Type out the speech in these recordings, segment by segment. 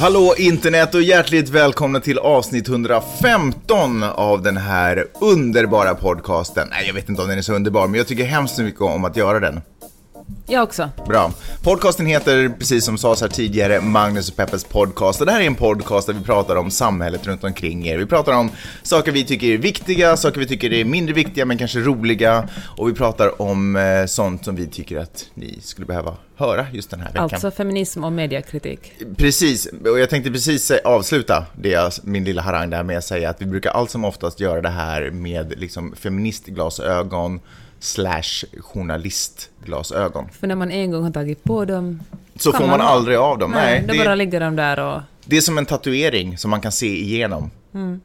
Hallå internet och hjärtligt välkomna till avsnitt 115 av den här underbara podcasten. Nej, jag vet inte om den är så underbar, men jag tycker hemskt mycket om att göra den. Jag också. Bra. Podcasten heter, precis som sades här tidigare, Magnus och Peppes podcast. Och det här är en podcast där vi pratar om samhället runt omkring er. Vi pratar om saker vi tycker är viktiga, saker vi tycker är mindre viktiga men kanske roliga. Och vi pratar om eh, sånt som vi tycker att ni skulle behöva höra just den här veckan. Alltså feminism och mediekritik. Precis, och jag tänkte precis avsluta det, min lilla harang där med att säga att vi brukar allt som oftast göra det här med liksom feministglasögon slash journalistglasögon. För när man en gång har tagit på dem... Så får man aldrig av dem. Nej, Nej, då det, bara ligger de där och... det är som en tatuering som man kan se igenom. Mm.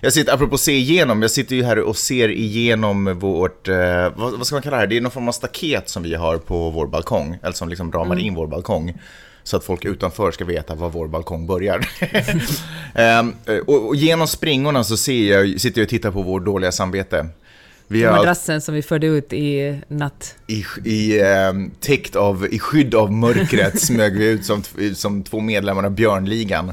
Jag sitter, apropå se igenom, jag sitter ju här och ser igenom vårt, eh, vad, vad ska man kalla det här? Det är någon form av staket som vi har på vår balkong, eller som liksom ramar in vår balkong. Så att folk utanför ska veta var vår balkong börjar. Ehm, och, och genom springorna så ser jag, sitter jag och tittar på vårt dåliga samvete. Vi har Madrassen som vi förde ut i natt. i, i, eh, av, i skydd av mörkret smög vi ut som, som två medlemmar av Björnligan.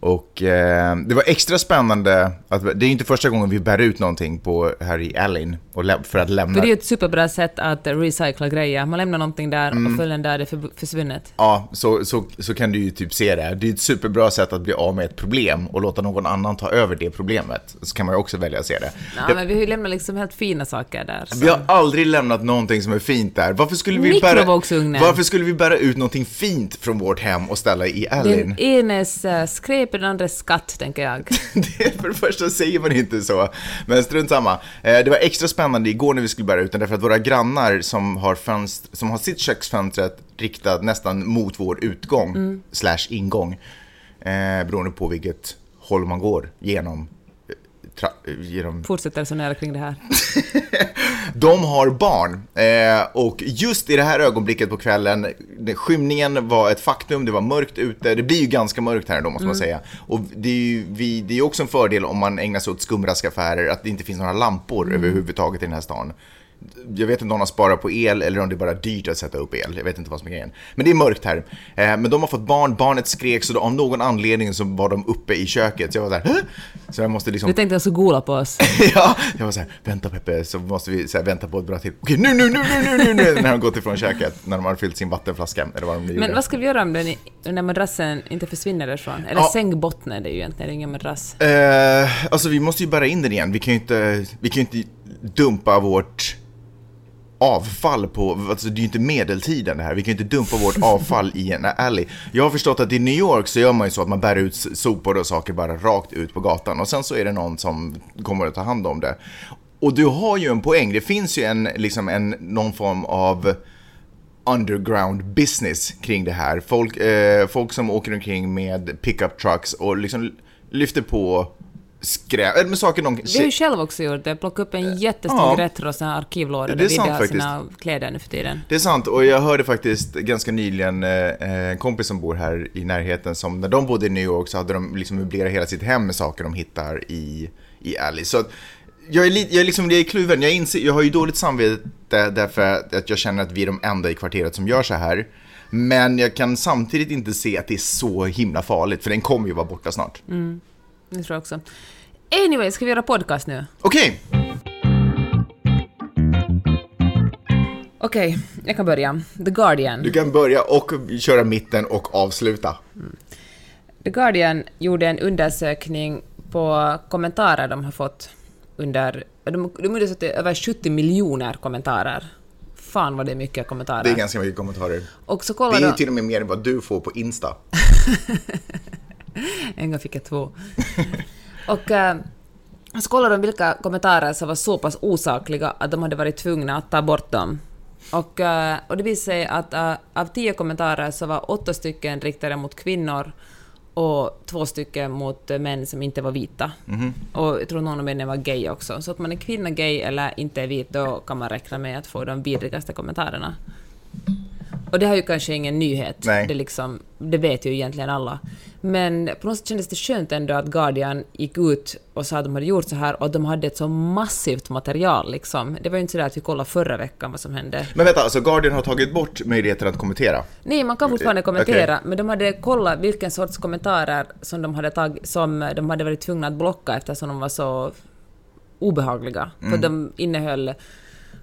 Och eh, det var extra spännande, att, det är inte första gången vi bär ut någonting på, här i allyn och för att lämna. För det är ett superbra sätt att recycla grejer. Man lämnar någonting där Mm. och följden där är det för, försvunnet. Ja, så, så, så kan du ju typ se det. Det är ett superbra sätt att bli av med ett problem och låta någon annan ta över det problemet. Så kan man ju också välja att se det. Ja, det men vi har ju lämnat liksom helt fina saker där. så- vi har aldrig lämnat någonting som är fint där. Varför skulle vi, bära, varför skulle vi bära ut någonting fint från vårt hem och ställa i allyn? Den enes äh, skräp, den andres skatt, tänker jag. Det, för det första säger man inte så, men strunt samma. Eh, det var extra spännande igår när vi skulle bära ut den, därför att våra grannar som har, fönster, som har sitt köksfönster riktat nästan mot vår utgång, slash ingång, eh, beroende på vilket håll man går genom. Eh, Tra, eh, genom Fortsätter resonera kring det här. de har barn eh, och just i det här ögonblicket på kvällen, skymningen var ett faktum, det var mörkt ute, det blir ju ganska mörkt här då måste man säga. Och det är ju vi, det är också en fördel om man ägnar sig åt skumraskaffärer att det inte finns några lampor överhuvudtaget i den här stan. Jag vet inte om de har sparat på el eller om det är bara dyrt att sätta upp el. Jag vet inte vad som är grejen. Men det är mörkt här. Eh, men de har fått barn, barnet skrek så av någon anledning så var de uppe i köket. Så jag var så här, "Hä?" Så jag måste liksom Du tänkte alltså gola på oss. ja, jag var så här, vänta Peppe, så måste vi så här, vänta på ett bra till. Okej, nu, nu, nu, nu, nu, nu, nu, när de gått ifrån köket, när de har fyllt sin vattenflaska, eller vad de nu gjorde. Men vad ska vi göra om den, när madrassen inte försvinner därifrån? Eller Ja. sängbottnen, det är ju egentligen ingen madrass. Eh, alltså vi måste ju bära in den igen, vi kan ju inte, vi kan ju inte dumpa vårt avfall på, alltså det är ju inte medeltiden det här, vi kan ju inte dumpa vårt avfall i en alley. Jag har förstått att i New York så gör man ju så att man bär ut sopor och saker bara rakt ut på gatan och sen så är det någon som kommer att ta hand om det. Och du har ju en poäng, det finns ju en, liksom en, någon form av underground business kring det här. Folk, eh, folk som åker omkring med pickup trucks och liksom lyfter på skräp, eller med saker de... Vi har ju själv också gjort det, plockat upp en jättestor Ja. retro sån här arkivlåda där vi har sina kläder nu för tiden. Det är sant, och jag hörde faktiskt ganska nyligen eh, en kompis som bor här i närheten som när de bodde i New York så hade de liksom möblerat hela sitt hem med saker de hittar i, i Alley. Så jag är, li, jag, är liksom, jag är kluven, jag, inser, jag har ju dåligt samvete därför att jag känner att vi är de enda i kvarteret som gör så här. Men jag kan samtidigt inte se att det är så himla farligt, för den kommer ju vara borta snart. Det tror jag också. Anyway, ska vi göra podcast nu? Okej, Okej, jag kan börja. The Guardian. du kan börja och köra mitten och avsluta. The Guardian gjorde en undersökning på kommentarer de har fått under... De, de undersökte över 70 miljoner kommentarer. Fan vad det är mycket kommentarer. Det är ganska mycket kommentarer. Och så Det kollade är ju de... till och med mer än vad du får på Insta. En gång fick jag två. och eh, så kollade de vilka kommentarer som var så pass osakliga att de hade varit tvungna att ta bort dem. Och, eh, och det visade sig att eh, av tio kommentarer så var åtta stycken riktade mot kvinnor och två stycken mot män som inte var vita. Mhm. Och jag tror någon av männen var gay också. Så att man är kvinna, gay eller inte är vit, då kan man räkna med att få de vidrigaste kommentarerna. Och det här är ju kanske ingen nyhet, Nej. det, liksom, det vet ju egentligen alla. Men på något sätt kändes det skönt ändå att Guardian gick ut och sa att de hade gjort så här och att de hade ett så massivt material. Liksom. Det var ju inte så där att vi kollade förra veckan vad som hände. Men vänta, alltså Guardian har tagit bort möjligheten att kommentera? Nej, man kan fortfarande Okej. kommentera, men de hade kollat vilken sorts kommentarer som de hade, tag, som de hade varit tvungna att blocka eftersom de var så obehagliga. Mm. För de innehöll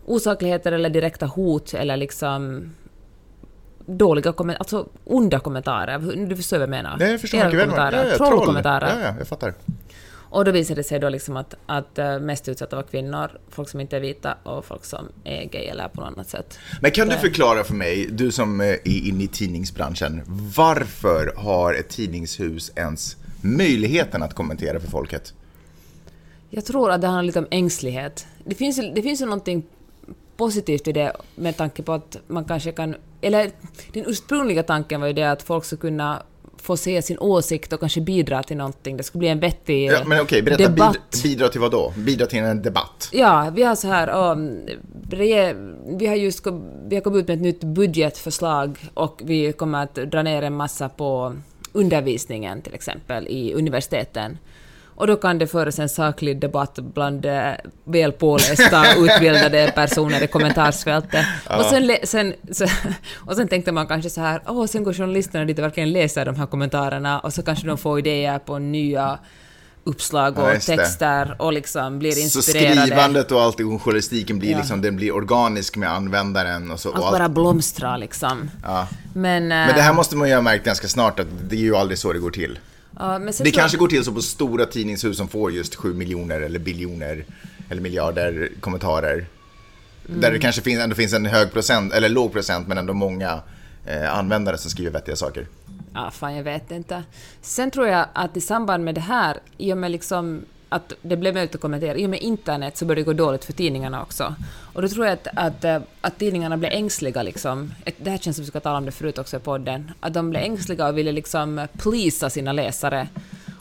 osakligheter eller direkta hot eller liksom dåliga kommentarer, alltså onda kommentarer. Du förstår vad jag menar? Nej, jag förstår mycket väl. kommentarer, Ja, ja, troll. trollkommentarer. Ja, ja, jag fattar. Och då visade det sig då liksom att, att eh, mest utsatta var kvinnor, folk som inte är vita och folk som är gay eller på något annat sätt. Men kan du Det- förklara för mig, du som eh, är inne i tidningsbranschen, varför har ett tidningshus ens möjligheten att kommentera för folket? Jag tror att det handlar lite om ängslighet. Det finns, det finns ju någonting positivt i det med tanke på att man kanske kan... Eller den ursprungliga tanken var ju det att folk skulle kunna få se sin åsikt och kanske bidra till någonting. Det skulle bli en vettig Ja, men okej, berätta, debatt. bid, bidra till vad då? Bidra till en debatt? Ja, vi har så här... Um, vi har just vi har kommit ut med ett nytt budgetförslag och vi kommer att dra ner en massa på undervisningen till exempel i universiteten. Och då kan det föras en saklig debatt bland eh, väl pålästa, utbildade personer i kommentarsfältet. Och, sen, sen, så, och sen tänkte man kanske så här, åh, sen går journalisterna dit och verkligen läser de här kommentarerna och så kanske de får idéer på nya uppslag och Ja, texter och liksom blir Så inspirerade. skrivandet och allt, journalistiken blir Ja. liksom, den blir organisk med användaren och så. Och Allt allt. bara blomstrar liksom. Ja. Men, eh, Men det här måste man ju ha märkt ganska snart att det är ju aldrig så det går till. Ja, Det tror- kanske går till så på stora tidningshus som får just 7 miljoner eller biljoner eller miljarder kommentarer. Mm. Där det kanske finns, ändå finns en hög procent, eller låg procent, men ändå många eh, användare som skriver vettiga saker. Ja, fan jag vet inte. Sen tror jag att i samband med det här, i och med liksom att det blev möjligt att kommentera, i och med internet så började det gå dåligt för tidningarna också. Och då tror jag att, att, eh, att tidningarna blev ängsliga liksom. Det här känns som vi ska tala om det förut också i podden. Att de blev ängsliga och ville liksom pleasa sina läsare.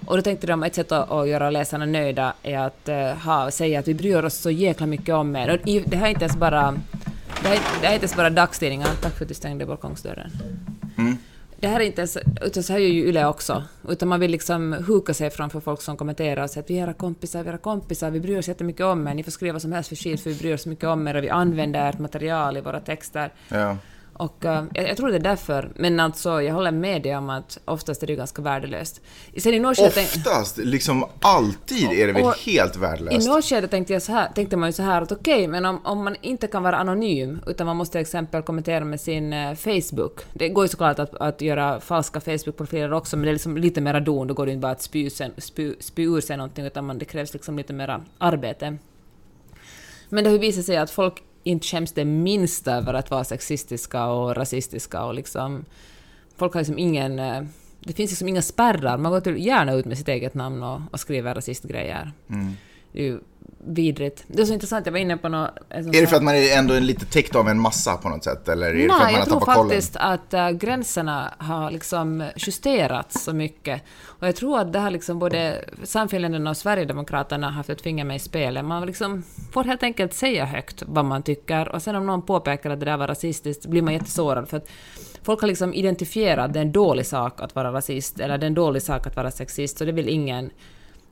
Och då tänkte de att ett sätt att, att göra läsarna nöjda är att eh, ha, säga att vi bryr oss så jäkla mycket om er. Och det här är inte ens bara det här, det här är inte ens bara dagstidningar. Tack för att du stängde balkongsdörren. Det här är inte ens, utan så här gör ju Yle också. Utan man vill liksom huka sig framför folk som kommenterar och säga att vi är era kompisar, vi är era kompisar, vi bryr oss jättemycket om er, ni får skriva vad som helst för skit för vi bryr oss mycket om er och vi använder ert material i våra texter. Ja. Och eh, jag, jag tror det är därför. Men alltså, jag håller med dig om att oftast är det ganska värdelöst. Sen i tänk- Oftast, liksom alltid är det väl helt i värdelöst. något skede tänkte, jag så här, tänkte man ju så här att okej, men om, om man inte kan vara anonym, utan man måste till exempel kommentera med sin eh, Facebook. Det går ju såklart att, att göra falska Facebook-profiler också, men det är liksom lite mera don, då går det inte bara att spy, sen, spy, spy ur sig någonting, utan man, det krävs liksom lite mera arbete. Men det har ju visat sig att folk inte skäms det minsta över att vara sexistiska och rasistiska och liksom... Folk har liksom ingen... Eh, det finns liksom inga spärrar. Man går till, gärna ut med sitt eget namn och, och skriver rasistgrejer. Mm. Det är ju vidrigt. Det är så intressant, jag var inne på något... Är det för att man är ändå lite täckt av en massa på något sätt? Eller är det för att man Nej, har jag tror tappat kollen? faktiskt att äh, gränserna har liksom justerats så mycket. Och jag tror att det har liksom både Sannfinländarna och Sverigedemokraterna haft ett finger med i spelet. Man liksom får helt enkelt säga högt vad man tycker och sen om någon påpekar att det där var rasistiskt blir man jättesårad för att folk har liksom identifierat det är en dålig sak att vara rasist eller det är en dålig sak att vara sexist så det vill ingen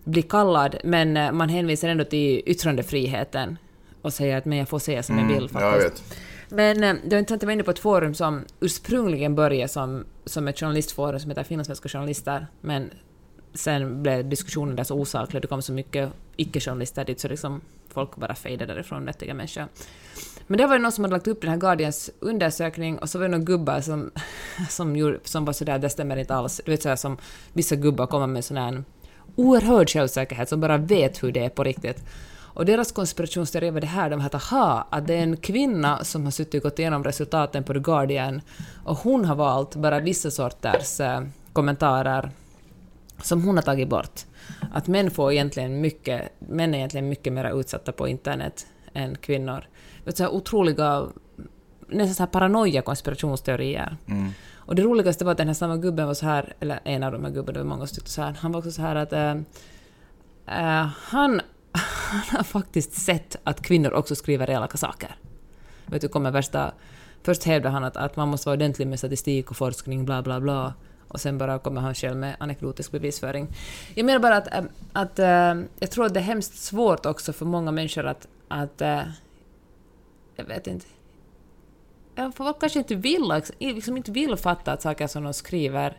bli kallad men äh, man hänvisar ändå till yttrandefriheten och säger att men jag får säga som jag vill faktiskt. Mm, jag vet. Men eh, det var intressant, jag var inne på ett forum som ursprungligen började som, som ett journalistforum som heter Finlandssvenska journalister, men sen blev diskussionen där så osaklig, det kom så mycket icke-journalister dit så liksom folk bara fejdade därifrån, vettiga människor. Men det var ju någon som hade lagt upp den här Guardians undersökning och så var det några gubbar som, som, gjorde, som var sådär, det stämmer inte alls. Du vet sådär som vissa gubbar kommer med sån här oerhörd självsäkerhet som bara vet hur det är på riktigt. Och deras konspirationsteori var det här, de hette aha, att det är en kvinna som har suttit och gått igenom resultaten på The Guardian och hon har valt bara vissa sorters eh, kommentarer som hon har tagit bort. Att män får egentligen mycket, män är egentligen mycket mer utsatta på internet än kvinnor. Vet, så här otroliga nästan så här paranoia konspirationsteorier. Mm. Och det roligaste var att den här samma gubben var så här, eller en av de här gubbarna, det var många som tyckte så här, han var också så här att äh, han, han har faktiskt sett att kvinnor också skriver elaka saker. Vet du, kommer värsta... Först hävdar han att, att man måste vara ordentlig med statistik och forskning, bla bla bla. Och sen bara kommer han själv med anekdotisk bevisföring. Jag menar bara att, eh, att, äh, jag tror att det är hemskt svårt också för många människor att... att äh, jag vet inte. Folk kanske inte vill, liksom inte vill fatta att saker som de skriver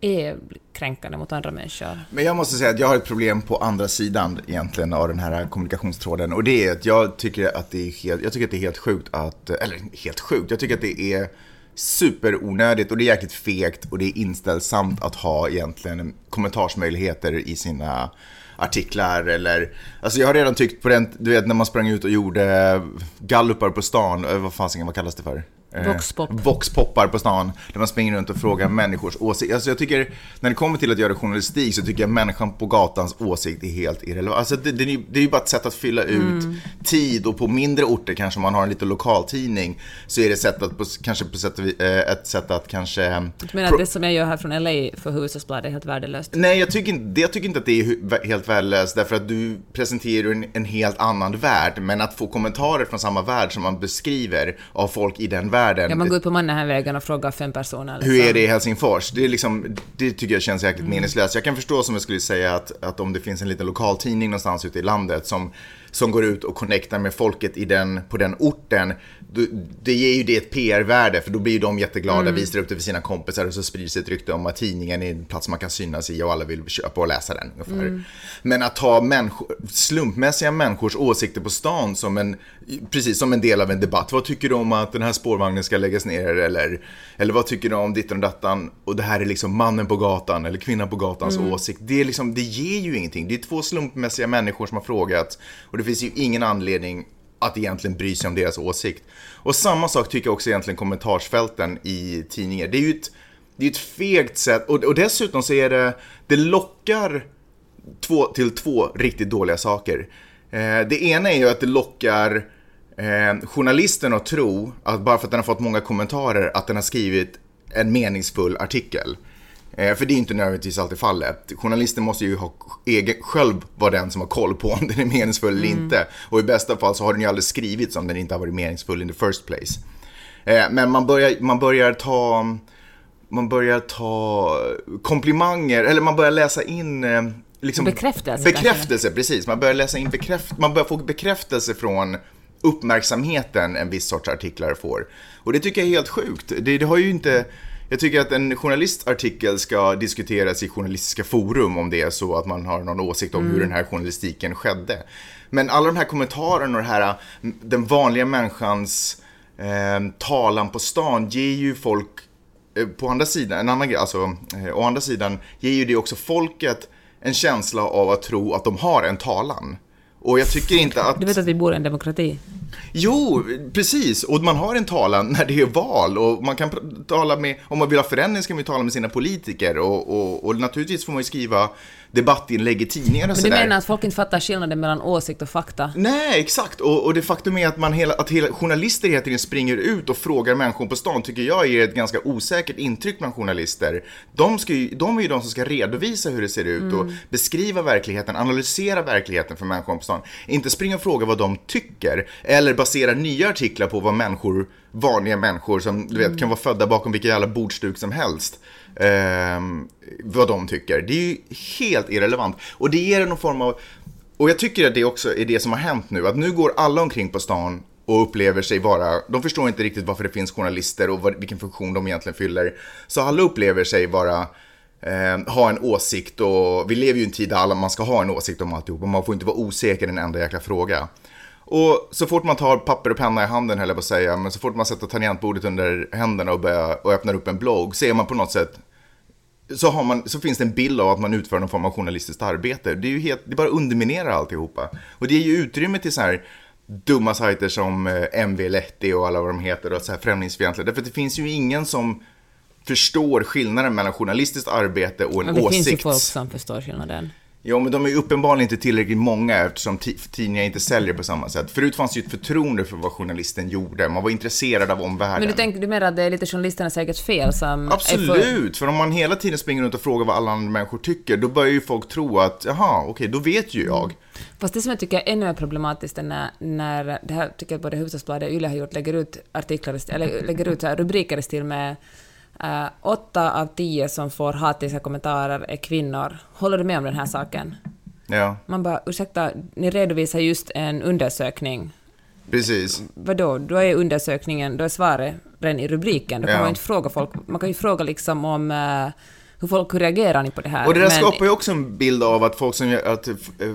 är kränkande mot andra människor. Men jag måste säga att jag har ett problem på andra sidan egentligen av den här kommunikationstråden. Och det är att jag tycker att det är helt, jag tycker att det är helt sjukt att, eller helt sjukt, jag tycker att det är superonödigt och det är jäkligt fegt och det är inställsamt att ha egentligen kommentarsmöjligheter i sina artiklar eller... Alltså jag har redan tyckt på den, du vet när man sprang ut och gjorde gallupar på stan, eh, vad fan vad kallas det för? Eh, Voxpop. Voxpoppar på stan, där man springer runt och frågar människors åsikter. Alltså jag tycker, när det kommer till att göra journalistik så tycker jag människan på gatans åsikt är helt irrelevant. Alltså det, det, det är ju bara ett sätt att fylla ut mm. tid och på mindre orter kanske man har en liten lokaltidning så är det sätt att, på, kanske på sätt, eh, ett sätt att kanske... Du menar att det som jag gör här från LA för Hufvudstadsbladet är helt värdelöst? Nej, jag tycker, inte, jag tycker inte att det är helt värdelöst därför att du presenterar en, en helt annan värld. Men att få kommentarer från samma värld som man beskriver av folk i den världen världen. Ja, man går ut på Mannerheimvägen och frågar fem personer. Liksom. Hur är det i Helsingfors? Det, är liksom, det tycker jag känns jäkligt mm. meningslöst. Jag kan förstå som jag skulle säga att, att om det finns en liten lokaltidning någonstans ute i landet som som går ut och connectar med folket i den, på den orten, det ger ju det ett PR-värde för då blir ju de jätteglada, mm. visar upp det för sina kompisar och så sprids ett rykte om att tidningen är en plats man kan synas i och alla vill köpa och läsa den. Ungefär. Mm. Men att ta människor, slumpmässiga människors åsikter på stan som en, precis som en del av en debatt. Vad tycker du om att den här spårvagnen ska läggas ner? Eller, eller vad tycker du om ditten och dattan? Och det här är liksom mannen på gatan eller kvinnan på gatans mm. åsikt. Det, är liksom, det ger ju ingenting. Det är två slumpmässiga människor som har frågat. Och det finns ju ingen anledning att egentligen bry sig om deras åsikt. Och samma sak tycker jag också egentligen kommentarsfälten i tidningar. Det är ju ett, det är ett fegt sätt och, och dessutom så är det, det lockar två, till två riktigt dåliga saker. Eh, det ena är ju att det lockar eh, journalisten att tro att bara för att den har fått många kommentarer att den har skrivit en meningsfull artikel. Eh, för det är inte nödvändigtvis alltid fallet. Journalisten måste ju ha egen, själv vara den som har koll på om den är meningsfull mm. eller inte. Och i bästa fall så har den ju aldrig skrivits om den inte har varit meningsfull in the first place. Eh, men man börjar, man börjar ta man börjar ta komplimanger, eller man börjar läsa in eh, liksom, bekräftelse. Bekräftelse, kanske. precis. Man börjar läsa in bekräft, man börjar få bekräftelse från uppmärksamheten en viss sorts artiklar får. Och det tycker jag är helt sjukt. Det, det har ju inte jag tycker att en journalistartikel ska diskuteras i journalistiska forum om det är så att man har någon åsikt om mm. hur den här journalistiken skedde. Men alla de här kommentarerna och det här, den vanliga människans eh, talan på stan ger ju folk, eh, på andra sidan, en annan grej, alltså, eh, å andra sidan ger ju det också folket en känsla av att tro att de har en talan. Och jag tycker inte att... Du vet att vi bor i en demokrati? Jo, precis. Och man har en talan när det är val. Och man kan tala med, om man vill ha förändring ska man tala med sina politiker. Och, och, och naturligtvis får man ju skriva debattinlägg i tidningar och Men du menar att folk inte fattar skillnaden mellan åsikt och fakta? Nej, exakt. Och, och det faktum är att, man hela, att hela, journalister hela tiden springer ut och frågar människor på stan tycker jag ger ett ganska osäkert intryck bland journalister. De, ska ju, de är ju de som ska redovisa hur det ser ut mm. och beskriva verkligheten, analysera verkligheten för människor på stan. Inte springa och fråga vad de tycker eller basera nya artiklar på vad människor, vanliga människor som du vet mm. kan vara födda bakom vilka jävla bordsduk som helst eh, vad de tycker. Det är ju helt irrelevant. Och det ger någon form av... Och jag tycker att det också är det som har hänt nu. Att nu går alla omkring på stan och upplever sig vara, de förstår inte riktigt varför det finns journalister och vad, vilken funktion de egentligen fyller. Så alla upplever sig vara, eh, ha en åsikt och vi lever ju i en tid där alla, man ska ha en åsikt om alltihop och man får inte vara osäker i en enda jäkla fråga. Och så fort man tar papper och penna i handen, höll jag på att säga, men så fort man sätter tangentbordet under händerna och, börjar, och öppnar upp en blogg, så är man på något sätt så, har man, så finns det en bild av att man utför någon form av journalistiskt arbete. Det är ju helt, det bara underminerar alltihopa. Och det ger ju utrymme till så här dumma sajter som eh, MV Letti och alla vad de heter och så här främlingsfientliga. Därför att det finns ju ingen som förstår skillnaden mellan journalistiskt arbete och en åsikt. Men det åsikts... finns ju folk som förstår skillnaden. Ja, men de är uppenbarligen inte tillräckligt många eftersom ti- tidningar inte säljer på samma sätt. Förut fanns ju ett förtroende för vad journalisten gjorde. Man var intresserad av omvärlden. Men du, tänker, du menar att det är lite journalisterna säkert fel som... Är för, Absolut, för om man hela tiden springer runt och frågar vad alla andra människor tycker, då börjar ju folk tro att, jaha, okej, då vet ju jag. fast det som jag tycker är ännu mer problematiskt är när, när det här tycker jag både Hufvudstadsbladet och Yle har gjort, lägger ut artiklar, eller lägger ut rubriker i stil med eh, åtta av tio som får hatiska kommentarer är kvinnor. Håller du med om den här saken? Ja, Man bara, ursäkta, ni redovisar just en undersökning. precis. Vadå, då är undersökningen, då är svaret redan i rubriken. Då kan Ja. man inte fråga folk, man kan ju fråga liksom om eh, hur folk, hur reagerar ni på det här? Och det där Men- skapar ju också en bild av att folk som gör, att eh,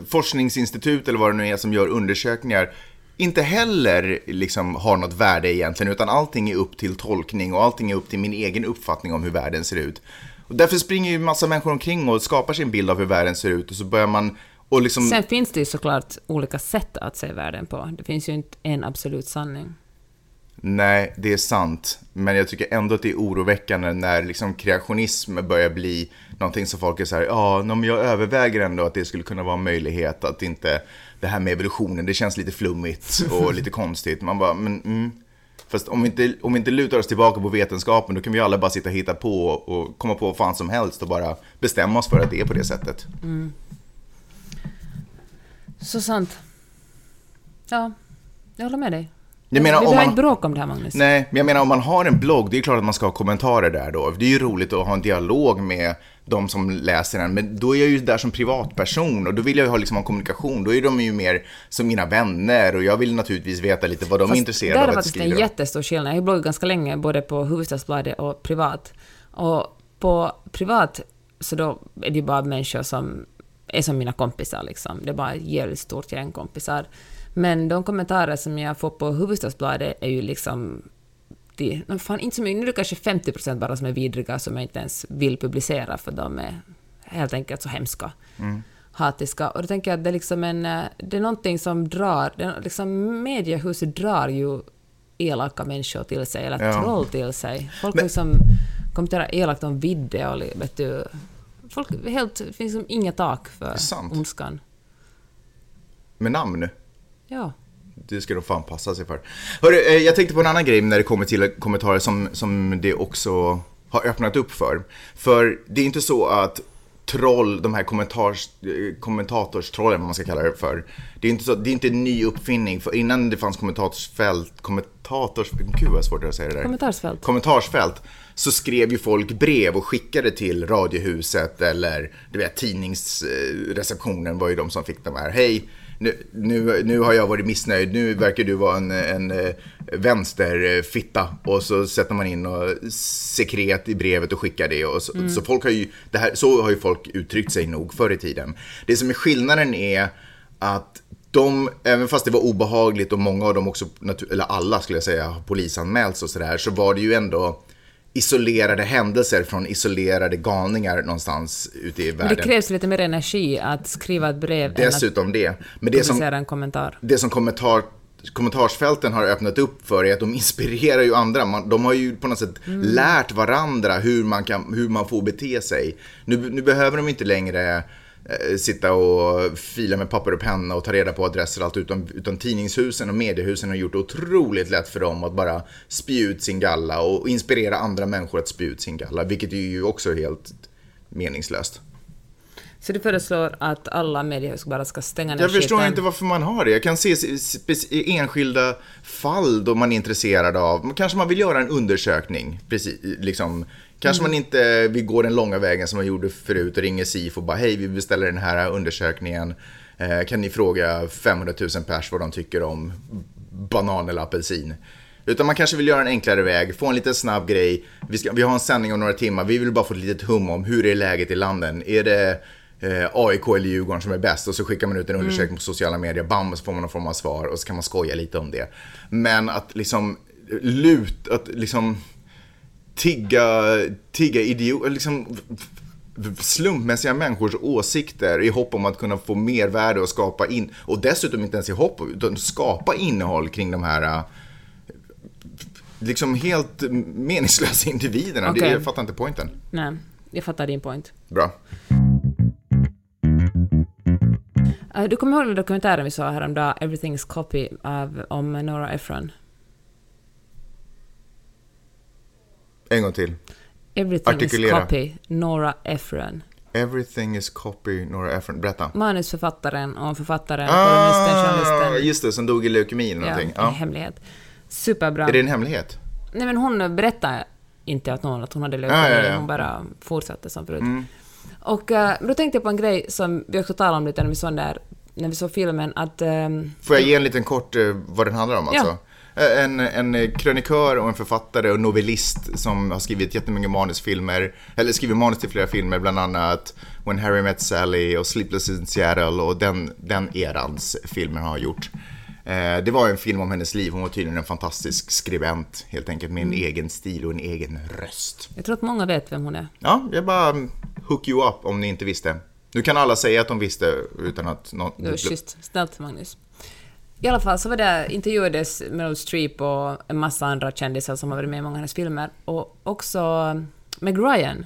forskningsinstitut eller vad det nu är som gör undersökningar inte heller liksom har något värde egentligen, utan allting är upp till tolkning och allting är upp till min egen uppfattning om hur världen ser ut. Och därför springer ju massa människor omkring och skapar sin bild av hur världen ser ut och så börjar man och liksom... Sen finns det ju såklart olika sätt att se världen på. Det finns ju inte en absolut sanning. Nej, det är sant. Men jag tycker ändå att det är oroväckande när liksom kreationism börjar bli någonting som folk är så här, ja, men jag överväger ändå att det skulle kunna vara en möjlighet att inte det här med evolutionen, det känns lite flummigt och lite konstigt. Man bara, men mm. Fast om vi, inte, om vi inte lutar oss tillbaka på vetenskapen, då kan vi alla bara sitta och hitta på och komma på vad fan som helst och bara bestämma oss för att det är på det sättet. Så sant. Ja, jag håller med dig. Jag menar, vi behöver inte bråka om det här, Magnus. Nej, men jag menar om man har en blogg, det är klart att man ska ha kommentarer där då. Det är ju roligt att ha en dialog med de som läser den, men då är jag ju där som privatperson och då vill jag ju ha liksom en kommunikation. Då är de ju mer som mina vänner och jag vill naturligtvis veta lite vad de är Fast intresserade där av är att faktiskt skriva. en jättestor skillnad. Jag har bloggat ganska länge, både på Hufvudstadsbladet och privat. Och på privat så då är det ju bara människor som är som mina kompisar. Liksom. Det är bara ett jävligt stort gäng kompisar. Men de kommentarer som jag får på Hufvudstadsbladet är ju liksom... De, no, fan, inte så mycket, nu är det kanske 50 procent bara som är vidriga som jag inte ens vill publicera för de är helt enkelt så hemska. hatiska. Och då tänker jag att det är liksom en... eh, Det är någonting som drar... Det liksom, mediehuset drar ju elaka människor till sig, eller Ja. troll till sig. Folk Men- liksom kommenterar elakt om Vidde och vet du... Folk, helt, det finns liksom inget tak för ondskan. Med namn. Ja. Det ska de fan passa sig för. Hörru, eh, jag tänkte på en annan grej när det kommer till kommentarer som, som det också har öppnat upp för. För det är inte så att troll, de här kommentars, eh, kommentatorstrollen, vad man ska kalla det för. Det är inte, så, det är inte en ny uppfinning, för innan det fanns kommentatorsfält, kommentators... Gud vad svårt att säga det där. Kommentarsfält. kommentarsfält så skrev ju folk brev och skickade till Radiohuset eller du vet, tidningsreceptionen var ju de som fick de här. Hej, nu, nu, nu har jag varit missnöjd, nu verkar du vara en, en eh, vänsterfitta. Och så sätter man in och sekret i brevet och skickar det. Och så, så, folk har ju, det här, så har ju folk uttryckt sig nog förr i tiden. Det som är skillnaden är att de, även fast det var obehagligt och många av dem också, eller alla skulle jag säga, polisanmälts och sådär, så var det ju ändå isolerade händelser från isolerade galningar någonstans ute i Men det världen. krävs lite mer energi att skriva ett brev än att Dessutom det. Men det som, en kommentar. det som kommentar, kommentarsfälten har öppnat upp för är att de inspirerar ju andra. Man, de har ju på något sätt lärt varandra hur man, kan, hur man får bete sig. Nu, nu behöver de inte längre sitta och fila med papper och penna och ta reda på adresser och allt utan, utan tidningshusen och mediehusen har gjort det otroligt lätt för dem att bara spy ut sin galla och inspirera andra människor att spy ut sin galla, vilket är ju också helt meningslöst. Så du föreslår att alla mediehus bara ska stänga ner Jag förstår skiten? inte varför man har det. Jag kan se enskilda fall då man är intresserad av, kanske man vill göra en undersökning, precis, liksom. Kanske Mm. man inte vill gå den långa vägen som man gjorde förut och ringer SIF och bara hej, vi beställer den här undersökningen. Eh, kan ni fråga 500 000 pers vad de tycker om banan eller apelsin? Utan man kanske vill göra en enklare väg, få en liten snabb grej. Vi, ska, vi har en sändning om några timmar, vi vill bara få ett litet hum om hur är läget i landen. Är det eh, AIK eller Djurgården som är bäst? Och så skickar man ut en undersökning på sociala medier, bam, så får man någon form av svar och så kan man skoja lite om det. Men att liksom lut, att liksom tigga, tigga idiot, liksom slumpmässiga människors åsikter i hopp om att kunna få mer värde och skapa in, och dessutom inte ens i hopp, utan skapa innehåll kring de här äh, liksom helt meningslösa individerna. Det, Okej. jag fattar inte poängen. Nej, jag fattar din point. Bra. Eh, Du kommer ihåg den dokumentären vi såg häromdagen, Everything's Copy, av, om Nora Ephron? En gång till. Everything Artikulera. is Copy, Nora Ephron. Everything is copy, Nora Ephron. Berätta. Manusförfattaren och författaren, Ah, journalisten. just det, som dog i leukemi eller Ja, någonting. en Ja. hemlighet. Superbra. Är det en hemlighet? Nej men hon berättade inte att någon att hon hade leukemi, Ja, ja, ja. hon bara fortsatte som förut. Mm. Och eh, då tänkte jag på en grej som vi också talade om lite när vi såg där, när vi såg filmen, att... ehm, Får jag ge en liten kort eh, vad den handlar om alltså? En, en eh, krönikör och en författare och novellist som har skrivit jättemycket manusfilmer, eller skrivit manus till flera filmer, bland annat When Harry Met Sally och Sleepless in Seattle och den, den erans filmer har gjort. Eh, Det var en film om hennes liv, hon var tydligen en fantastisk skribent helt enkelt med en egen stil och en egen röst. jag tror att många vet vem hon är. Ja, jag bara mm, hook you up om ni inte visste. Nu kan alla säga att de visste utan att någon... Det var schysst. Snällt, Magnus. I alla fall så var det, intervjuades Meryl Streep och en massa andra kändisar som har varit med i många av hennes filmer. Och också Meg Ryan,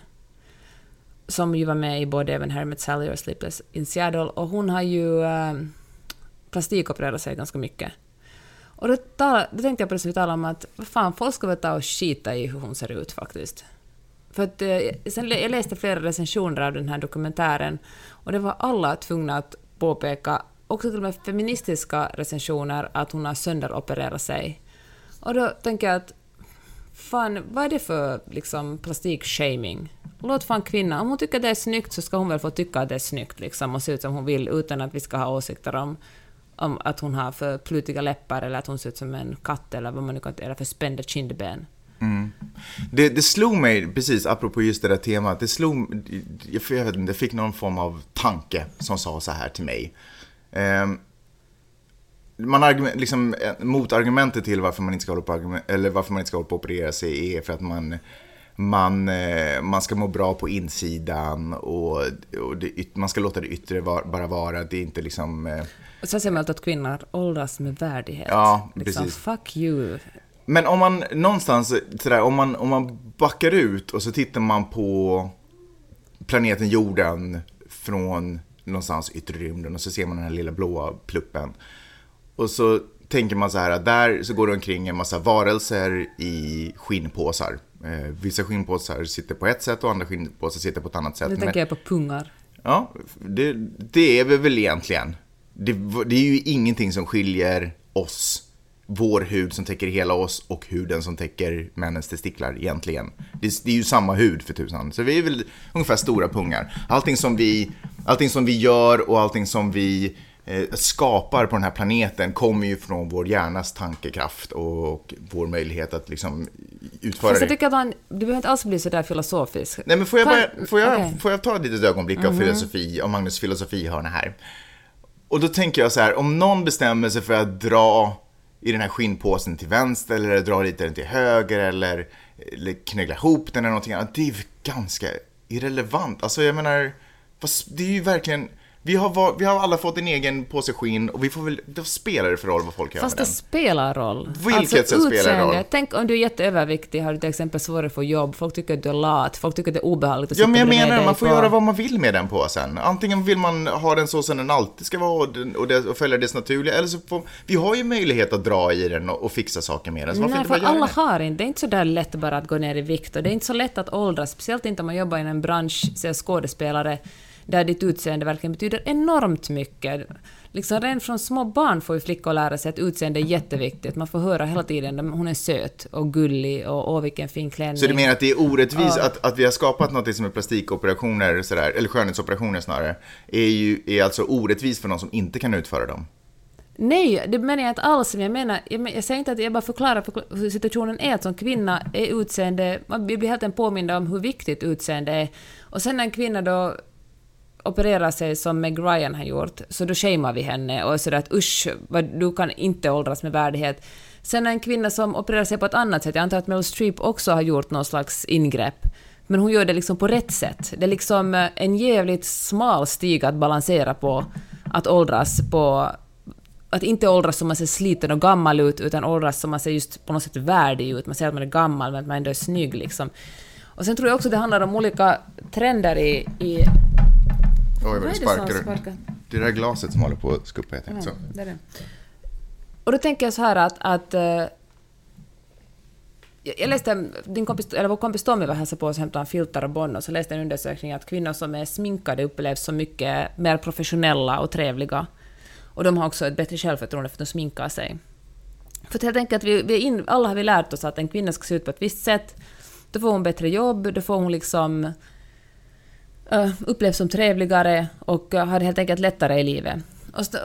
som ju var med i både Even Harry Met Sally och Sleepless in Seattle. Och hon har ju eh, äh, plastikopererat sig ganska mycket. Och då, tala, då tänkte jag på det som vi talade om att vad fan, folk ska väl ta och skita i hur hon ser ut faktiskt. För att, eh, sen, jag läste flera recensioner av den här dokumentären och det var alla tvungna att påpeka, också till och med feministiska recensioner, att hon har sönderopererat sig. Och då tänker jag att fan, vad är det för liksom, plastikshaming? Låt fan kvinnan, om hon tycker det är snyggt så ska hon väl få tycka att det är snyggt liksom, och se ut som hon vill utan att vi ska ha åsikter om, om att hon har för plutiga läppar eller att hon ser ut som en katt eller vad man nu kan eller för spända kindben. Mm. Det, det slog mig, precis apropå just det där temat, det slog, jag, jag vet inte, jag fick någon form av tanke som sa så här till mig. Ehm, man argument, liksom, eh, motargumentet till varför man inte ska hålla på, eller varför man inte ska hålla på att operera sig är för att man, man, eh, man ska må bra på insidan och, och det, man ska låta det yttre var, bara vara. Det är inte liksom... eh, Och så säger man alltid att kvinnor åldras med värdighet. Ja, liksom, precis. Fuck you. Men om man någonstans, sådär, om, man, om man backar ut och så tittar man på planeten jorden från någonstans yttre rymden och så ser man den här lilla blåa pluppen. Och så tänker man så här att där så går det omkring en massa varelser i skinnpåsar. Eh, vissa skinnpåsar sitter på ett sätt och andra skinnpåsar sitter på ett annat sätt. Nu tänker jag på pungar. Ja, det, det är vi väl egentligen. Det, det är ju ingenting som skiljer oss, vår hud som täcker hela oss och huden som täcker männens testiklar egentligen. Det, det är ju samma hud för tusan. Så vi är väl ungefär stora pungar. Allting som vi, allting som vi gör och allting som vi eh, skapar på den här planeten kommer ju från vår hjärnas tankekraft och vår möjlighet att liksom utföra Fast det. jag tycker att han, du behöver inte alls bli så där filosofisk. Nej, men får jag, bara, får jag. Mhm. får jag ta ett litet ögonblick av filosofi, av Magnus filosofihörna här? Och då tänker jag så här, om någon bestämmer sig för att dra i den här skinnpåsen till vänster eller dra lite den till höger eller, eller knögla ihop den eller någonting annat, det är ju ganska irrelevant. Alltså jag menar, det är ju verkligen, vi har, vi har alla fått en egen påse skinn och vi får väl, då spelar det för roll vad folk gör Fast med det den. spelar roll. Vilket sätt spelar det roll? Tänk om du är jätteöverviktig, har du till exempel svårare att få jobb, folk tycker att du är lat, folk tycker att det är obehagligt att Ja, men jag menar man får på- göra vad man vill med den påsen. Antingen vill man ha den så som den alltid ska vara och, den, och, det, och följa dess naturliga, eller så får, vi har ju möjlighet att dra i den och, och fixa saker med den, så Nej, för alla det? har inte. Det är inte så där lätt bara att gå ner i vikt och det är inte så lätt att åldras, speciellt inte om man jobbar i en bransch, säg skådespelare, där ditt utseende verkligen betyder enormt mycket. Liksom redan från små barn får ju flickor lära sig att utseende är jätteviktigt. Man får höra hela tiden att hon är söt och gullig och åh vilken fin klänning. Så du menar att det är orättvist att, att vi har skapat något som är plastikoperationer, sådär, eller skönhetsoperationer snarare, är ju är alltså orättvist för någon som inte kan utföra dem? Nej, det menar jag inte alls. Jag, menar, jag, jag säger inte att jag bara förklarar för- hur situationen är. Att som kvinna är utseende... Man blir helt enkelt påmind om hur viktigt utseende är. Och sen när en kvinna då opererar sig som Meg Ryan har gjort, så då shamear vi henne och sådär att usch, vad, du kan inte åldras med värdighet. Sen en kvinna som opererar sig på ett annat sätt, jag antar att Meryl Streep också har gjort någon slags ingrepp, men hon gör det liksom på rätt sätt. Det är liksom eh, en jävligt smal stig att balansera på, att åldras på att inte åldras som man ser sliten och gammal ut, utan åldras som man ser just på något sätt värdig ut. Man ser att man är gammal, men att man ändå är snygg liksom. Och sen tror jag också det handlar om olika trender i... i Oj, vad vad du är det sparkar. sparkar? det där glaset som håller på att skuppa helt enkelt. Så. det är det. Och då tänker jag så här att... att eh, jag läste, din kompis, eller vår kompis Tommy var hälsade på oss och hämtade en filter och Bonn och så läste jag en undersökning att kvinnor som är sminkade upplevs som mycket mer professionella och trevliga. Och de har också ett bättre självförtroende för att de sminkar sig. För att helt enkelt, vi, vi in, alla har vi lärt oss att en kvinna ska se ut på ett visst sätt. Då får hon bättre jobb, då får hon liksom upplevs som trevligare och har det helt enkelt lättare i livet.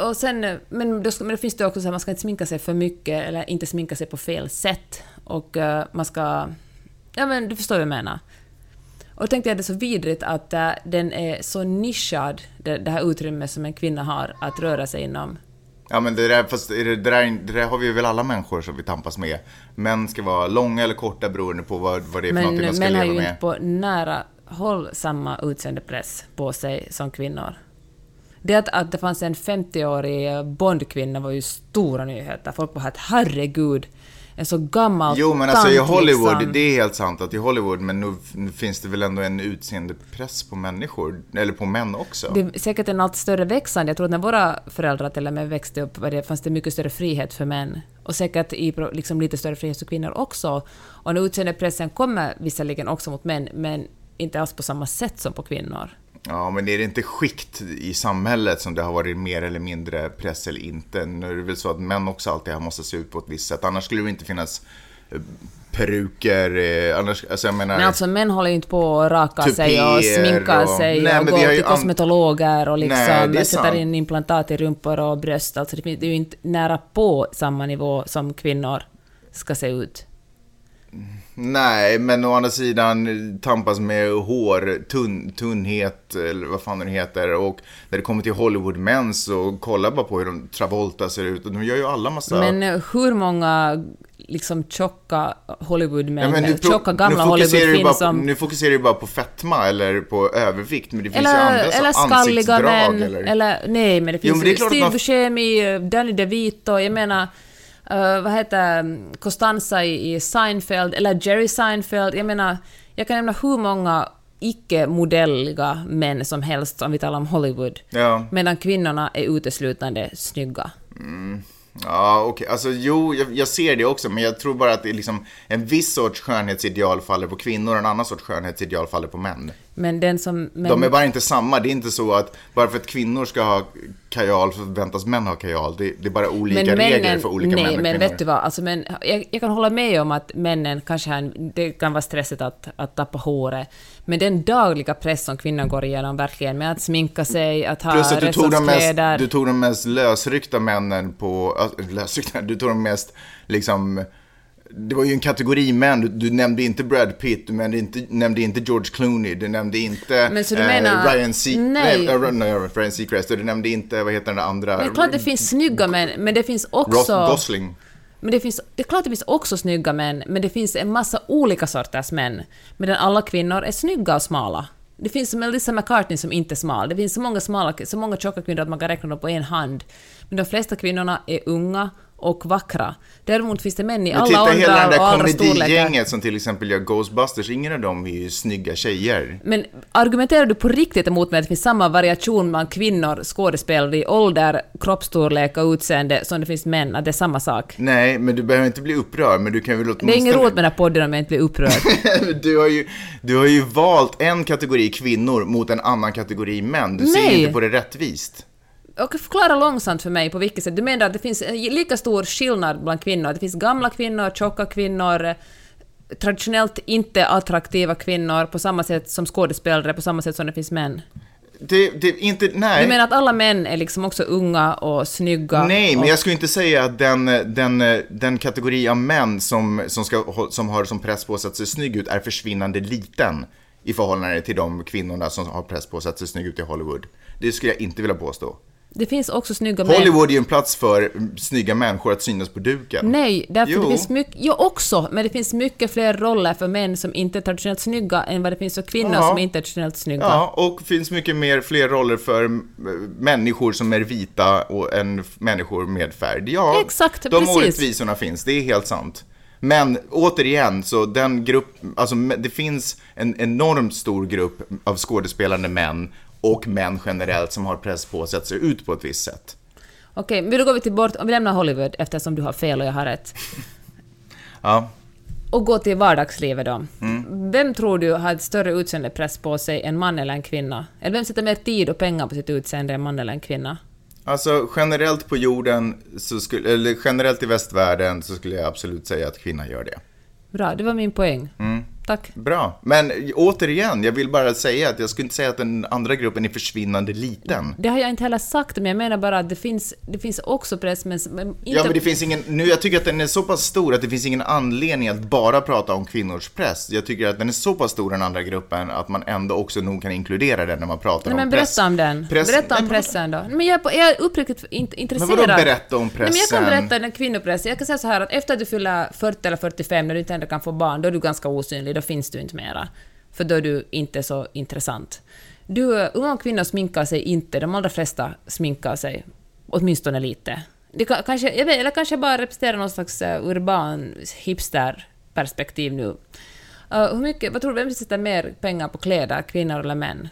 Och, sen, men, då, ska- men då finns det också så att man ska inte sminka sig för mycket eller inte sminka sig på fel sätt. Och man ska... Ja men du förstår vad jag menar. Och då tänkte jag det är så vidrigt att den är så nischad, det, det här utrymmet som en kvinna har att röra sig inom. Ja men det där, fast är det, där, det där har vi väl alla människor som vi tampas med. Män ska vara långa eller korta beroende på vad, vad det är för någonting de Men ska män har leva ju med. inte på nära håll samma utseendepress på sig som kvinnor. Det att, att det fanns en 50-årig Bondkvinna var ju stora nyheter. Folk bara att herregud, en så gammal Jo men alltså i Hollywood, liksom. det är helt sant att i Hollywood, men nu, nu finns det väl ändå en utseendepress på människor, eller på män också. Det är säkert en allt större växande. Jag tror att när våra föräldrar till och med växte upp var det, fanns det mycket större frihet för män. Och säkert i, liksom, lite större frihet för kvinnor också. Och nu utseendepressen kommer visserligen också mot män, men inte alls på samma sätt som på kvinnor. Ja, men är det inte skikt i samhället som det har varit mer eller mindre press eller inte? Nu är det väl så att män också alltid måste se ut på ett visst sätt. Annars skulle det inte finnas eh, peruker, eh, annars, alltså jag menar... Men alltså män håller ju inte på att raka sig och sminkar och- sig Nej, och gå till kosmetologer och Nej, liksom är sätter in implantat i rumpor och bröst. Alltså det är ju inte nära på samma nivå som kvinnor ska se ut. Nej, men å andra sidan tampas med hår, tunn, tunnhet, eller vad fan det heter. Och när det kommer till Hollywood-män så kolla bara på hur de Travolta ser ut. Och de gör ju alla massa... Men eh, hur många liksom tjocka Hollywoodmän, Ja, tjocka gamla på, som... Nu fokuserar du bara på fetma eller på övervikt, men det finns ju Eller, andra så eller skalliga ansiktsdrag män, eller... eller... Nej, men det Jo, finns men det är ju klart Steve man- Buscemi, Danny DeVito, jag menar... eh, vad heter um, Costanza i, i Seinfeld, eller Jerry Seinfeld, jag menar... Jag kan nämna hur många icke-modelliga män som helst om vi talar om Hollywood. Ja, Medan kvinnorna är uteslutande snygga. ja okej. Alltså jo, jag, jag ser det också, men jag tror bara att det är liksom en viss sorts skönhetsideal faller på kvinnor och en annan sorts skönhetsideal faller på män. Men den som... Men, De är bara inte samma. Det är inte så att bara för att kvinnor ska ha kajal förväntas män ha kajal. Det, det är bara olika regler för olika nej, män och men kvinnor. vet du vad, alltså, men, jag, jag kan hålla med om att männen kanske har det kan vara stressigt att, att tappa håret, men den dagliga press som kvinnor går igenom verkligen med att sminka sig, att ha Plus att du tog, de mest, kläder. du tog de mest lösryckta männen på, äh, lösryckta, du tog de mest liksom, det var ju en kategori män, du, du nämnde inte Brad Pitt, du nämnde inte, nämnde inte George Clooney, du nämnde inte eh, Men så du menar- Ryan, C- Nej. nej, äh, nej, Ryan Seacrest, och du nämnde inte, vad heter den andra? Men det är klart det finns snygga män, men det finns också... Ross Gosling. Men det, finns, det är klart det finns också snygga män, men det finns en massa olika sorters män. Medan alla kvinnor är snygga och smala. Det finns Melissa McCartney som inte är smal. Det finns så många, smala, så många tjocka kvinnor att man kan räkna dem på en hand. Men de flesta kvinnorna är unga och vackra. Däremot finns det män i Men alla titta hela det åldrar och där alla storlekar. komedigänget som till exempel gör Ghostbusters, ingen av dem är ju snygga tjejer. Men argumenterar du på riktigt emot mig att det finns samma variation bland kvinnor, skådespelare i ålder, kroppsstorlek och utseende som det finns män, att det är samma sak? Nej, men du behöver inte bli upprörd, men du kan väl Det är åtminstone... ingen roligt med den här podden om jag inte blir upprörd. du, har ju, du har ju valt en kategori kvinnor mot en annan kategori män. Du ser Nej. inte på det rättvist. Och förklara långsamt för mig på vilket sätt. Du menar att det finns en lika stor skillnad bland kvinnor? Det finns gamla kvinnor, tjocka kvinnor, eh, traditionellt inte attraktiva kvinnor på samma sätt som skådespelare, på samma sätt som det finns män. Det, det inte, nej. Du menar att alla män är liksom också unga och snygga? Nej, men och, jag skulle inte säga att den, den, den kategori av män som, som, ska, som har som press på sig att se snygg ut är försvinnande liten i förhållande till de kvinnorna som har press på sig att se snygg ut i Hollywood. Det skulle jag inte vilja påstå. Det finns också snygga män. Hollywood är ju en plats för snygga människor att synas på duken. Nej, därför Jo. det finns mycket, jo också, men det finns mycket fler roller för män som inte är traditionellt snygga än vad det finns för kvinnor Ja. som inte är traditionellt snygga. Ja, och finns mycket mer, fler roller för mm, människor som är vita och än människor med färg. Ja, Exakt, de precis. orättvisorna finns, det är helt sant. Men återigen, så den grupp, alltså det finns en enormt stor grupp av skådespelande män och män generellt som har press på sig att se ut på ett visst sätt. Okej, men då går vi till bort, om vi lämnar Hollywood eftersom du har fel och jag har rätt. Ja, Och går till vardagslivet då. Mm. Vem tror du har ett större utseendepress på sig, en man eller en kvinna? Eller vem sätter mer tid och pengar på sitt utseende, en man eller en kvinna? Alltså generellt på jorden, så skulle, eller generellt i västvärlden så skulle jag absolut säga att kvinnan gör det. Bra, det var min poäng. Mm. Tack. Bra, men återigen, jag vill bara säga att jag skulle inte säga att den andra gruppen är försvinnande liten. Det har jag inte heller sagt, men jag menar bara att det finns, det finns också press, men, men inte... Ja, men det finns ingen, nu jag tycker att den är så pass stor att det finns ingen anledning att bara prata om kvinnors press. Jag tycker att den är så pass stor den andra gruppen att man ändå också nog kan inkludera den när man pratar Nej, om men press. berätta om den. Press- berätta om men- pressen då. Men jag är, på, jag är uppriktigt int- intresserad. vadå berätta om Nej, men jag pressen? kan berätta den kvinnopressen. Jag kan säga så här att efter att du fyller 40 eller 45, när du inte ändå kan få barn, då är du ganska osynlig, då finns du inte mera. För då är du inte så intressant. Du, unga kvinnor sminkar sig inte, de allra flesta sminkar sig. Åtminstone lite. Det kan, kanske, jag vet, eller kanske bara representerar någon slags uh, urban hipster-perspektiv nu. Uh, hur mycket, vad tror du, vem sätter mer pengar på kläder, kvinnor eller män?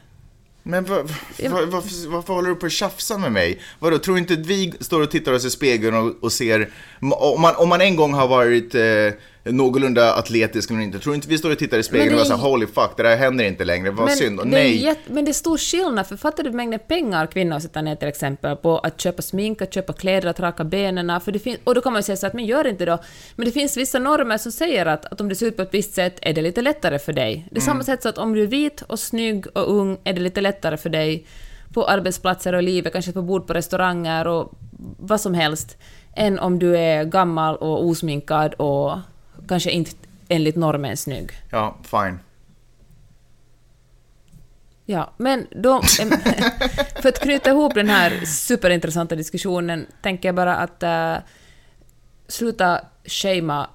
Men va, va, va, varför, håller du på att tjafsa med mig? Vadå, tror inte att vi står och tittar oss i spegeln och, och ser... Om man, om man en gång har varit eh, någorlunda atletisk eller inte, tror inte vi står och tittar i spegeln Men och det är- här, holy fuck, det där händer inte längre, vad synd. Och det nej. jätte- men det är stor skillnad, för fattar du mängden pengar kvinnor sätter ner till exempel på att köpa smink, att köpa kläder, att raka benen, för det finns, och då kan man ju säga så att men gör inte då, men det finns vissa normer som säger att, att om du ser ut på ett visst sätt är det lite lättare för dig. Det är Mm. samma sätt så att om du är vit och snygg och ung är det lite lättare för dig på arbetsplatser och livet, kanske på bord på restauranger och vad som helst, än om du är gammal och osminkad och kanske inte enligt normen snygg. Ja, fine. Ja, men då... för att knyta ihop den här superintressanta diskussionen tänker jag bara att äh, sluta shamea...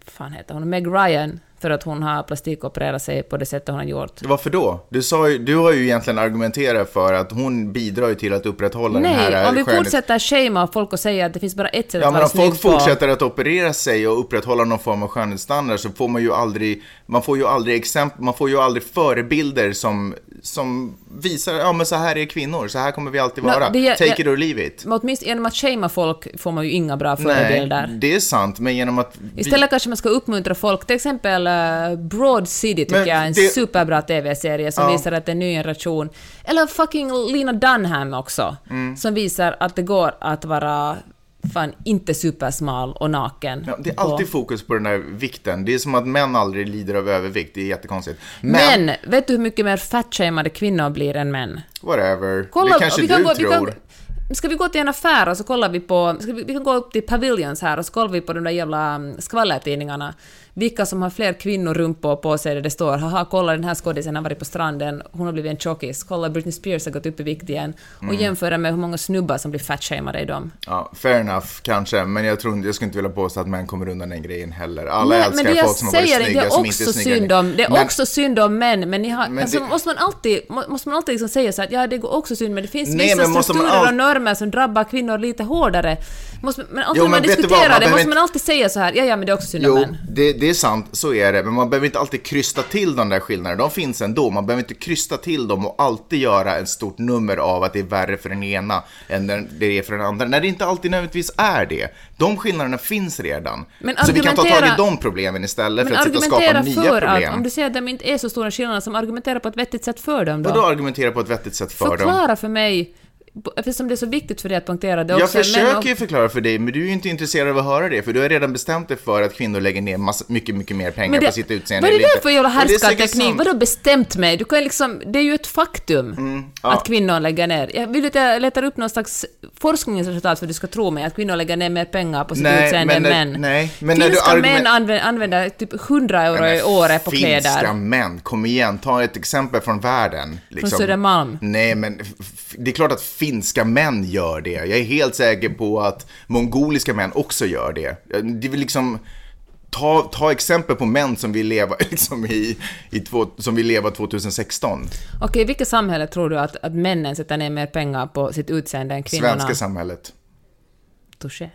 fan heter hon? Meg Ryan för att hon har plastikopererat sig på det sättet hon har gjort. Varför då? Du, sa ju, du har ju egentligen argumenterat för att hon bidrar ju till att upprätthålla den här Nej, om vi fortsätter shamea folk och säga att det finns bara ett sätt Ja, att men vara om folk snygg på... fortsätter att operera sig och upprätthålla någon form av skönhetsstandard så får man ju aldrig, man får ju aldrig exempel, man får ju aldrig förebilder som, som visar, ja men så här är kvinnor, så här kommer vi alltid vara. det- Take jag- it or leave it. Men åtminstone genom att shamea folk får man ju inga bra Nej, förebilder. det är sant, men genom att... vi- Istället kanske man ska uppmuntra folk, till exempel uh, Broad City tycker Men jag är en det- superbra TV-serie som Ja. visar att det är en ny generation. Eller fucking Lena Dunham också, Mm. som visar att det går att vara fan inte supersmal och naken. Ja, det är på- alltid fokus på den där vikten. Det är som att män aldrig lider av övervikt, det är jättekonstigt. Men, Men, vet du hur mycket mer fatshameade kvinnor blir än män? whatever. Kolla, det kanske vi kan du gå, tror. Vi kan, ska vi gå till en affär och så kollar vi på... Vi, vi kan gå upp till Pavilions här och så kollar vi på de där jävla mm, skvallertidningarna. Vilka som har fler kvinnorumpor på sig där det står haha kolla den här skådisen har varit på stranden, hon har blivit en tjockis, kolla Britney Spears har gått upp i vikt igen. Och Mm. jämföra med hur många snubbar som blir fatshameade i dem. Ja, fair enough, kanske. Men jag, tror, jag skulle inte vilja påstå att män kommer undan den grejen heller. Alla Nej, älskar men folk som har varit snygga det är som inte är också synd om, det är Men- också synd om män, men ni har, Men alltså, det- måste man alltid, må- måste man alltid liksom säga så att ja, det går också synd, men det finns Nej, vissa men strukturer all- och normer som drabbar kvinnor lite hårdare. Måste, men alltid Jo, när man men du vad, diskuterar man det behöver måste man alltid säga så här, ja, ja, men det är också synd om Jo, män. det, det är sant, så är det. Men man behöver inte alltid krysta till de där skillnaderna. De finns ändå. Man behöver inte krysta till dem och alltid göra ett stort nummer av att det är värre för den ena än det är för den andra. När det inte alltid nödvändigtvis är det. De skillnaderna finns redan. Så vi kan ta tag i argumentera- de problemen istället för att sitta och skapa argumentera nya för problem. att, om du säger att de inte är så stora skillnader, som argumenterar på ett vettigt sätt för dem då. Vadå argumentera på ett vettigt sätt för dem? Förklara för mig, eftersom det är så viktigt för dig att poängtera det Jag också. men- försöker ju förklara för dig, men du är ju inte intresserad av att höra det, för du har redan bestämt dig för att kvinnor lägger ner massa, mycket, mycket mer pengar det, på sitt utseende. vad är det för jävla Och härskarteknik? Vadå bestämt mig? Du kan liksom, det är ju ett faktum Mm, ja. att kvinnor lägger ner. Jag vill att jag letar upp någon slags forskningsresultat för att du ska tro mig att kvinnor lägger ner mer pengar på sitt Nej, utseende än män. nej, men Finska argument- män använder, använder typ 100 euro i året på Finska kläder. män, kom igen, ta ett exempel från världen. Liksom. Södermalm. Nej, men det är klart att finska män gör det. Jag är helt säker på att mongoliska män också gör det. Det vill liksom... Ta, ta exempel på män som vill leva, liksom i, i två, som vill leva 2016. Okej, vilket samhälle tror du att, att männen sätter ner mer pengar på sitt utseende än kvinnorna? Svenska samhället. Touché.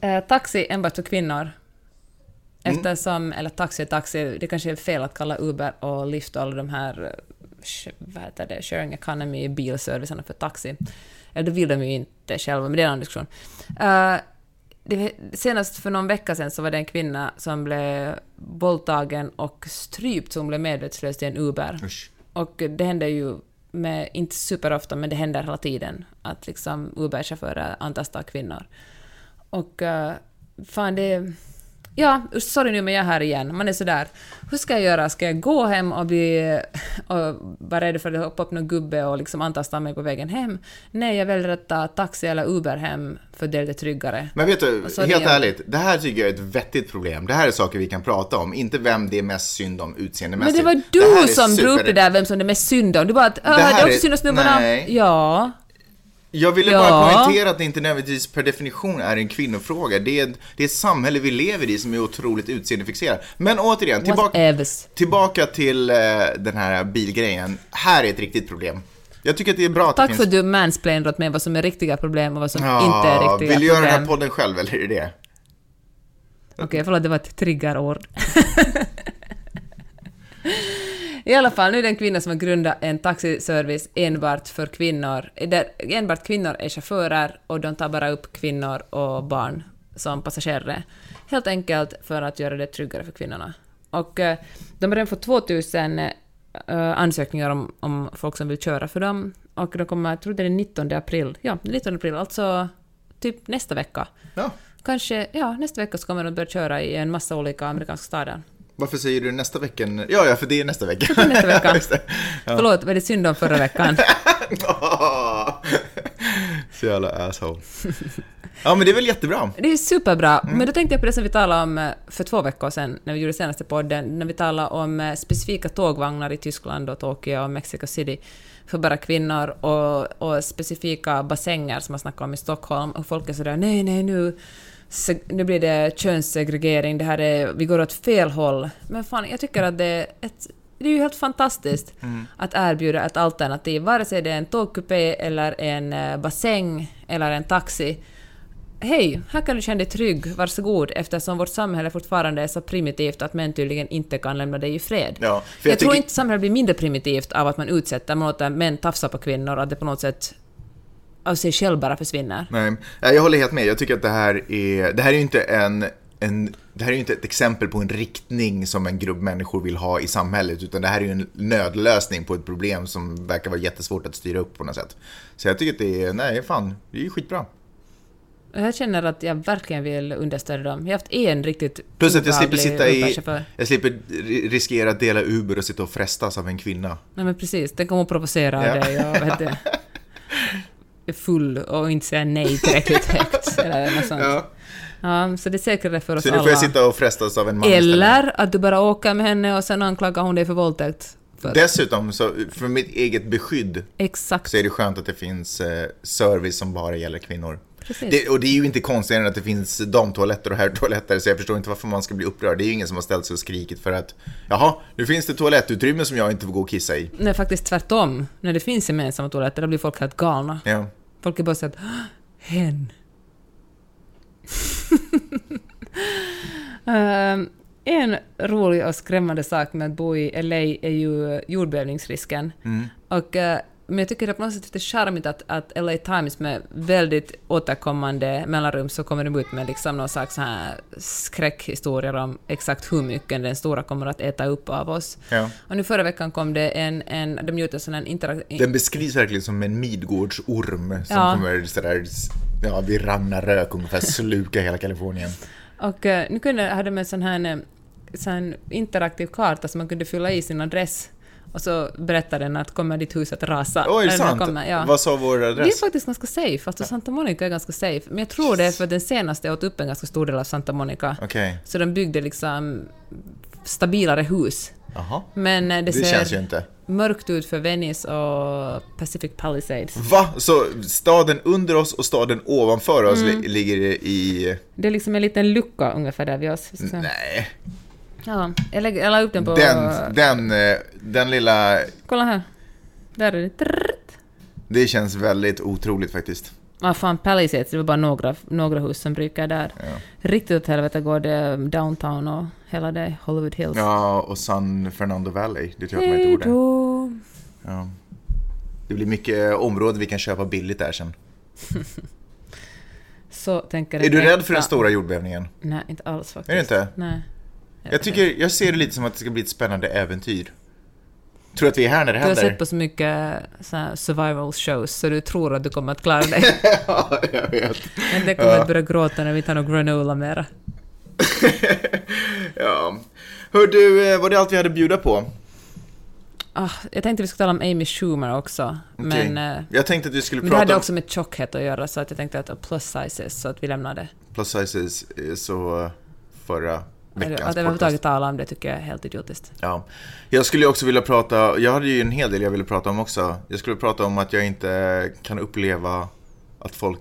Eh, taxi enbart för kvinnor. Eftersom, eller taxi, taxi, det kanske är fel att kalla Uber och Lyft och alla de här, eh, vad det, sharing economy bilservicerna för taxi. Eller det vill de ju inte själva, men det är en annan diskussion. Uh, det, senast för någon vecka sedan så var det en kvinna som blev våldtagen och strypt, så hon blev medvetslös i en Uber. Usch. Och det händer ju med, inte superofta, men det händer hela tiden att liksom Uber-chaufförer antastar kvinnor. Och uh, fan det... Ja, sorry nu men jag är här igen. Man är sådär, hur ska jag göra? Ska jag gå hem och bli och vara rädd för att hoppa upp någon gubbe och liksom antasta mig på vägen hem? Nej, jag väljer att ta taxi eller Uber hem för det är lite tryggare. Men vet du, helt det- ärligt, det här tycker jag är ett vettigt problem. Det här är saker vi kan prata om, inte vem det är mest synd om Men utseendemässigt. det var Det här du är som drog upp super- det där vem som det är mest synd om. Du bara att "Ah, Det det här är också synd om snubbarna. nej. Ja. Jag ville Ja. bara poängtera att det inte nödvändigtvis per definition är en kvinnofråga. Det är, det är ett samhälle vi lever i som är otroligt utseendefixerat. Men återigen, tillbaka, tillbaka till eh, den här bilgrejen. Här är ett riktigt problem. Jag tycker att det är bra att Tack det för finns... att du mansplainade åt mig vad som är riktiga problem och vad som Ja, inte är riktiga vill du göra den här problem. podden själv, eller är det det? Okej, förlåt, det var ett triggerord. I alla fall, nu är det en kvinna som har grundat en taxiservice enbart för kvinnor, där enbart kvinnor är chaufförer och de tar bara upp kvinnor och barn som passagerare. Helt enkelt för att göra det tryggare för kvinnorna. Och eh, de har redan fått 2000 eh, ansökningar om, om folk som vill köra för dem. Och de kommer, jag tror det är den 19 april, ja, den 19 april, alltså typ nästa vecka. Ja. Kanske, ja, nästa vecka så kommer de börja köra i en massa olika amerikanska städer. Varför säger du nästa vecka? Ja, ja, för det är nästa vecka. nästa vecka. Det. Förlåt, var det synd om förra veckan? Så jävla asshole. Ja, men det är väl jättebra. Det är superbra, Mm. men då tänkte jag på det som vi talade om eh, för två veckor sedan, när vi gjorde senaste podden, när vi talade om eh, specifika tågvagnar i Tyskland och Tokyo och Mexico City för bara kvinnor och, och specifika bassänger som man snackade om i Stockholm och folk är sådär nej, nej, nu, nu blir det könssegregering, det här är, vi går åt fel håll. Men fan, jag tycker att det är ett det är ju helt fantastiskt att erbjuda ett alternativ, vare sig det är en tågkupé eller en eh, bassäng eller en taxi. Hej, här kan du känna dig trygg, varsågod, eftersom vårt samhälle fortfarande är så primitivt att män tydligen inte kan lämna dig i fred. Ja, jag jag tror inte samhället blir mindre primitivt av att man utsätter, man låter män tafsa på kvinnor, att det på något sätt av sig själv bara försvinner. Nej, jag håller helt med. Jag tycker att det här är, det här är ju inte en, en det här är ju inte ett exempel på en riktning som en grupp människor vill ha i samhället, utan det här är ju en nödlösning på ett problem som verkar vara jättesvårt att styra upp på något sätt. Så jag tycker att det är, nej fan, det är ju skitbra. Jag känner att jag verkligen vill understödja dem. Jag har haft en riktigt Plus att jag slipper sitta i, jag slipper ri- riskera att dela Uber och sitta och frestas av en kvinna. Nej men precis, den kommer att provocera Ja. dig och full och inte säga nej tillräckligt högt. Eller något sånt. Ja. Ja. så det är säkrare för oss Så nu alla. får jag sitta och frestas av en man. Eller att du bara åker med henne och sen anklagar hon dig för våldtäkt. För Dessutom, så för mitt eget beskydd Exakt. så är det skönt att det finns eh, service som bara gäller kvinnor. Det, och det är ju inte konstigt än att det finns damtoaletter och herrtoaletter, så jag förstår inte varför man ska bli upprörd. Det är ju ingen som har ställt sig och skrikit för att jaha, nu finns det toalettutrymme som jag inte får gå och kissa i. Nej, faktiskt tvärtom. När det finns gemensamma toaletter, då blir folk helt galna. Ja. Folk är bara såhär hen. Ehm, en rolig och skrämmande sak med att bo i LA är ju jordbävningsrisken. Och, eh, men jag tycker det är på något sätt lite charmigt att, att LA Times med väldigt återkommande mellanrum så kommer de ut med liksom någon slags här skräckhistorier om exakt hur mycket den stora kommer att äta upp av oss. Ja. Och nu förra veckan kom det en, en de gjorde en sån här interaktiv... Den beskrivs verkligen som en Midgårdsorm som Ja. kommer sådär, ja, vid ranna rök ungefär sluka hela Kalifornien. Och eh, nu kunde, hade de en sån här, eh, sån interaktiv karta som man kunde fylla i sin adress och så berättade den att kommer ditt hus att rasa. Oj, den sant? Kommer, ja. Vad sa vår Det är adress? faktiskt ganska safe, alltså Santa Monica är ganska safe. Men jag tror det är för att den senaste åt upp en ganska stor del av Santa Monica. Okej, Så de byggde liksom stabilare hus. jaha. Men eh, det, Det ser mörkt ut för Venice och Pacific Palisades. Va? Så staden under oss och staden ovanför oss Mm. li- ligger i... Det är liksom en liten lucka ungefär där oss. Vi se. Nej. Ja, jag, lägger, jag la upp den på... Den, den, eh, den lilla... Kolla här. Där är det. Trrrt. Det känns väldigt otroligt faktiskt. Ah, fan, Palisades, det var bara några, några hus som ryker där. Ja. Riktigt åt helvete går det downtown och hela det, Hollywood Hills. Ja, och San Fernando Valley. Det tror jag att man inte ord Ja. Det blir mycket områden vi kan köpa billigt där sen. Så tänker Är du rädd för den stora jordbävningen? Nej, inte alls faktiskt. Är du inte? Nej. Jag tycker, jag ser det lite som att det ska bli ett spännande äventyr. Tror du att vi är här när det Du har händer? sett på så mycket så här survival shows så du tror att du kommer att klara dig. ja, jag vet. Men det kommer att börja gråta när vi tar någon granola mera. ja. Hör du, eh, var det allt vi hade att bjuda på? Ah, jag tänkte vi skulle tala om Amy Schumer också, Okej. men, eh, Jag tänkte att vi skulle men det prata hade om också med tjockhet att göra så att jag tänkte att och plus sizes så att vi lämnar det. plus sizes eh, så förra Att veckans överhuvudtaget podcast. tala om det tycker jag är helt idiotiskt. Ja. Jag skulle också vilja prata, jag hade ju en hel del jag ville prata om också. Jag skulle prata om att jag inte kan uppleva att folk,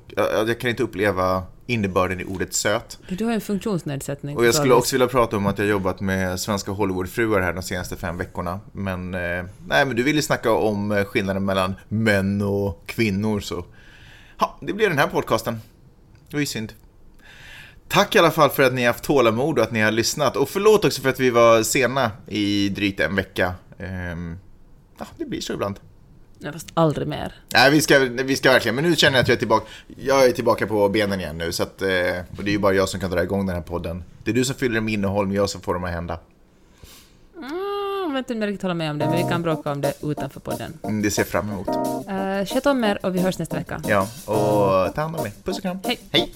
jag kan inte uppleva innebörden i ordet söt. Du har en funktionsnedsättning. Och jag skulle så- också vilja prata om att jag jobbat med svenska Hollywoodfruar här de senaste fem veckorna. Men, eh, nej men du ville snacka om eh, skillnaden mellan män och kvinnor så, ja, det blir den här podcasten. Det var ju synd. Tack i alla fall för att ni har haft tålamod och att ni har lyssnat. Och förlåt också för att vi var sena i drygt en vecka. Ehm, ja, det blir så ibland. Nej, fast aldrig mer. Nej, vi ska, vi ska verkligen, men nu känner jag att jag är tillbaka. Jag är tillbaka på benen igen nu, så att, eh, och det är ju bara jag som kan dra igång den här podden. Det är du som fyller dem med innehåll, men jag som får dem att hända. Mm, om inte riktigt hålla med om det, men vi kan bråka om det utanför podden. Mm, det ser jag fram emot. Uh, sköt om er och vi hörs nästa vecka. Ja, och ta hand om er. Puss och kram. Hej. Hej.